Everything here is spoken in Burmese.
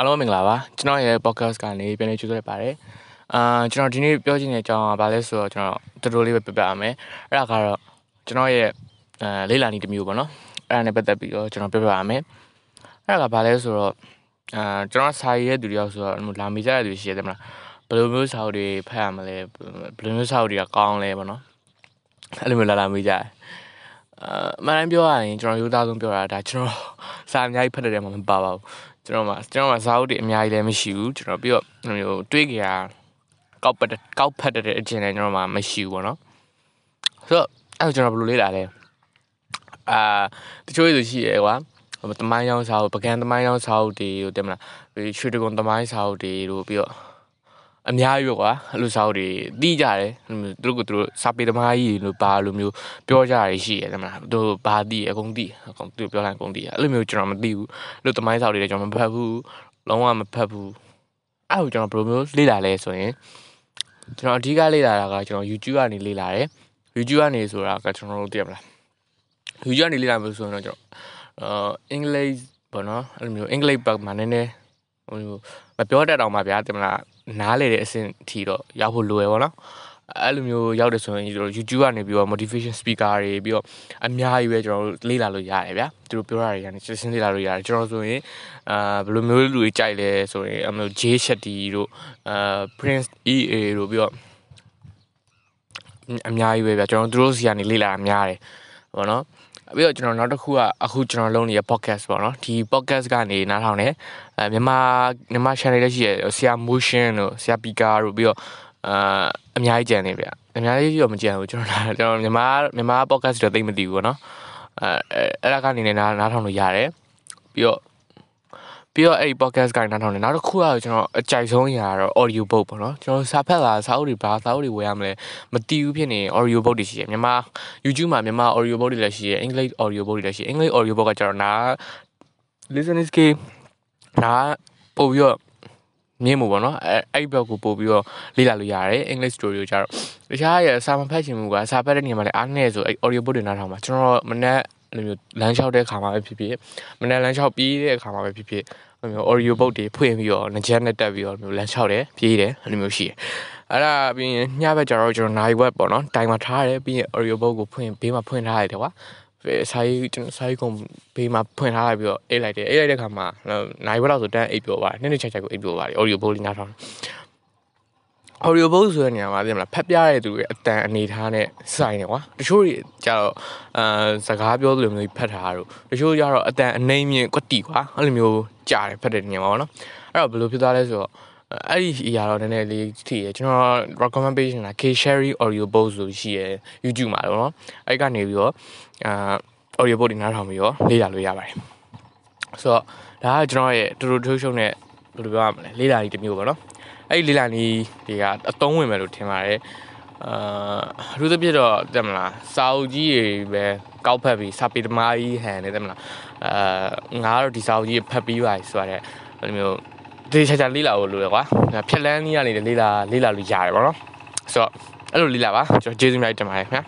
အားလုံးမင်္ဂလာပါကျွန်တော်ရဲ့ podcast ကနေပြန်လည်ကြိုဆိုရပါတယ်အာကျွန်တော်ဒီနေ့ပြောချင်တဲ့အကြောင်းကဘာလဲဆိုတော့ကျွန်တော်တော်တော်လေးပဲပြပြရမယ်အဲ့ဒါကတော့ကျွန်တော်ရဲ့အဲလေးလာနီတစ်မျိုးပေါ့နော်အဲ့ဒါနဲ့ပတ်သက်ပြီးတော့ကျွန်တော်ပြပြရမယ်အဲ့ဒါကဘာလဲဆိုတော့အာကျွန်တော်စာရေးတဲ့သူတယောက်ဆိုတော့လာမေးကြတဲ့သူရှိရတယ်မလားဘယ်လိုမျိုးစာအုပ်တွေဖတ်ရမလဲဘယ်လိုမျိုးစာအုပ်တွေကကောင်းလဲပေါ့နော်အဲ့လိုမျိုးလာလာမေးကြတယ်အာမန်ပြောရရင်ကျွန်တော်ရိုးသားဆုံးပြောတာဒါကျွန်တော်စာအများကြီးဖတ်တဲ့နေရာမှာမပါပါဘူး ကျွန်တော်မှာကျွန်တော်မှာဇာတ်အုပ်တွေအများကြီးလည်းမရှိဘူးကျွန်တော်ပြီးတော့မျိုးတွေးကြရကောက်ပတ်ကောက်ဖတ်တဲ့အကျင့်လည်းကျွန်တော်မှာမရှိဘူးပေါ့နော်ဆိုတော့အဲ့ကျွန်တော်ဘယ်လိုလေးလာလဲအာတချို့လူရှိရဲကွာတမိုင်းရောင်းစာအုပ်ပကံတမိုင်းရောင်းစာအုပ်တွေကိုတင်မလားရွှေတကုံတမိုင်းစာအုပ်တွေတို့ပြီးတော့ အများကြီးပဲကွာအဲ့လိုစာအုပ်တွေတီးကြတယ်သူတို့ကသူတို့စာပေသမားကြီးလို့ပါလိုမျိုးပြောကြရရှိရတယ်မလားသူတို့ဘာတီးအကုန်တီးအကုန်သူပြောလိုက်အကုန်တီးအဲ့လိုမျိုးကျွန်တော်မသိဘူးလို့သမိုင်းစာအုပ်တွေလည်းကျွန်တော်မဖတ်ဘူးလုံးဝမဖတ်ဘူးအဲ့လိုကျွန်တော်ဘယ်လိုမျိုးလေ့လာလဲဆိုရင်ကျွန်တော်အဓိကလေ့လာတာကကျွန်တော် YouTube ကနေလေ့လာတယ် YouTube ကနေဆိုတာကကျွန်တော်တို့သိရမလား YouTube ကနေလေ့လာလို့ဆိုရင်တော့ကျွန်တော်အာအင်္ဂလိပ်ပေါ့နော်အဲ့လိုမျိုးအင်္ဂလိပ်ဘက်မှာနည်းနည်းဟိုမပြောတတ်တော့မှဗျာတင်မလား နားလေတဲ့အဆင့်ထီတော့ရောက်ဖို့လိုရပါတော့အဲ့လိုမျိုးရောက်တယ်ဆိုရင်ကျွန်တော် YouTube ကနေပြီးတော့ motivation speaker တွေပြီးတော့အများကြီးပဲကျွန်တော်တို့လေ့လာလို့ရတယ်ဗျာသူတို့ပြောတာတွေကနေစစ်စင်းလေ့လာလို့ရတယ်ကျွန်တော်ဆိုရင်အာဘယ်လိုမျိုးလူတွေကြိုက်လဲဆိုရင်အမျိုး J Shetty တို့အာ Prince EA တို့ပြီးတော့အများကြီးပဲဗျာကျွန်တော်တို့စီကနေလေ့လာတာများတယ်ပေါ့နော် ပြီးတော့ကျွန်တော်နောက်တစ်ခုကအခုကျွန်တော်လုပ်နေတဲ့ podcast ပေါ့နော်ဒီ podcast ကနေနားထောင်နေအဲမြန်မာမြန်မာ channel လည်းရှိရဆရာ motion တို့ဆရာ pika တို့ပြီးတော့အာအများကြီးကြံနေဗျအများကြီးတော့မကြံဘူးကျွန်တော်ကျွန်တော်မြန်မာမြန်မာ podcast တော့သိမသိဘူးပေါ့နော်အဲအဲ့ဒါကနေနားနားထောင်လို့ရတယ်ပြီးတော့ ပြီးတော့အဲ့ဒီ podcast ကနေနားထောင်နေနောက်တစ်ခုကကျွန်တော်အကြိုက်ဆုံးအရာတော့ audio book ပေါ့နော်ကျွန်တော်စာဖတ်လာစာအုပ်တွေဘာစာအုပ်တွေဝယ်ရမလဲမတီးဘူးဖြစ်နေ audio book တွေရှိတယ်မြန်မာ YouTube မှာမြန်မာ audio book တွေလည်းရှိတယ် English audio book တွေလည်းရှိတယ် English audio book ကကျတော့နာ listening skill နာပို့ပြီးတော့မြင်မှုပေါ့နော်အဲအဲ့ဘက်ကိုပို့ပြီးတော့လေ့လာလို့ရတယ် English story ကိုကျတော့တခြားရစာမဖတ်ချင်ဘူးကစာဖတ်တဲ့နေရာမှာလည်းအားနည်းဆိုအဲ့ audio book တွေနားထောင်မှာကျွန်တော်မနေ့အဲ့လိုမျိုးလမ်းလျှောက်တဲ့ခါမှာပဲဖြစ်ဖြစ်မနေ့လမ်းလျှောက်ပြီးတဲ့ခါမှာပဲဖြစ်ဖြစ်အဲ့ လိုမျိုး audio book တွေဖွင့်ပြီးတော့ငကြက်နဲ့တက်ပြီးတော့မျိုးလမ်းလျှောက်တယ်ပြေးတယ်အဲ့လိုမျိုးရှိတယ်အဲ့ဒါပြီးရင်ညဘက်ကျတော့ကျွန်တော်နိုင်ဝက်ပေါ့နော်တိုင်မှာထားရတယ်ပြီးရင် audio book ကိုဖွင့်ဘေးမှာဖွင့်ထားရတယ်ကွာဆိုင်ကျွန်တော်ဆိုင်ကုန်ဘေးမှာဖွင့်ထားလိုက်ပြီးတော့အိတ်လိုက်တယ်အိတ်လိုက်တဲ့ခါမှာနိုင်ဝက်တော့ဆိုတန်းအိတ်ပြောပါတယ်နှစ်နှစ်ချက်ချက်ကိုအိတ်ပြောပါတယ် audio book လေးနားထောင် audio book ဆိုတဲ့နေရာမှာသိမလားဖက်ပြရတဲ့သူတွေအတန်အနေထားနဲ့စိုင်းနေကွာတချို့တွေကြတော့အာစကားပြောသလိုမျိုးဖက်ထားတာတို့တချို့ကြတော့အတန်အနှိမ့်မြင့်ကွက်တီကွာအဲ့လိုမျိုးကြားတယ်ဖက်တဲ့နေရာမှာပေါ့နော်အဲ့တော့ဘယ်လိုဖြစ်သွားလဲဆိုတော့အဲ့ဒီအရာတော့နည်းနည်းလေးထိရကျွန်တော် recommend page နာ K Sherry Audio Book ဆိုရှိရ YouTube မှာတော့เนาะအဲ့ကနေပြီးတော့အာ audio book တွေနားထောင်ပြီးတော့လေ့လာလို့ရပါတယ်ဆိုတော့ဒါကကျွန်တော်ရဲ့တူတူထိုးရှုံနဲ့ဘယ်လိုပြောရမလဲလေ့လာနည်းတစ်မျိုးပေါ့နော် အဲ့ဒီလေ့လာနည်းတွေကအသုံးဝင်မယ်လို့ထင်ပါတယ်အာအထူးသဖြင့်တော့တက်မလားစာအုပ်ကြီးတွေပဲကောက်ဖက်ပြီးစာပေသမားကြီးဟန်နေတက်မလားအာငါကတော့ဒီစာအုပ်ကြီးဖတ်ပြီးပါဆိုတဲ့အဲ့လိုမျိုးဒီချာချာလေးလာလို့လို့ကွာဖြက်လန်းကြီးကနေလေးလာလေးလာလို့ရတယ်ပေါ့နော်ဆိုတော့အဲ့လိုလေးလာပါကျွန်တော်ကျေးဇူးများတင်ပါတယ်ခင်ဗျာ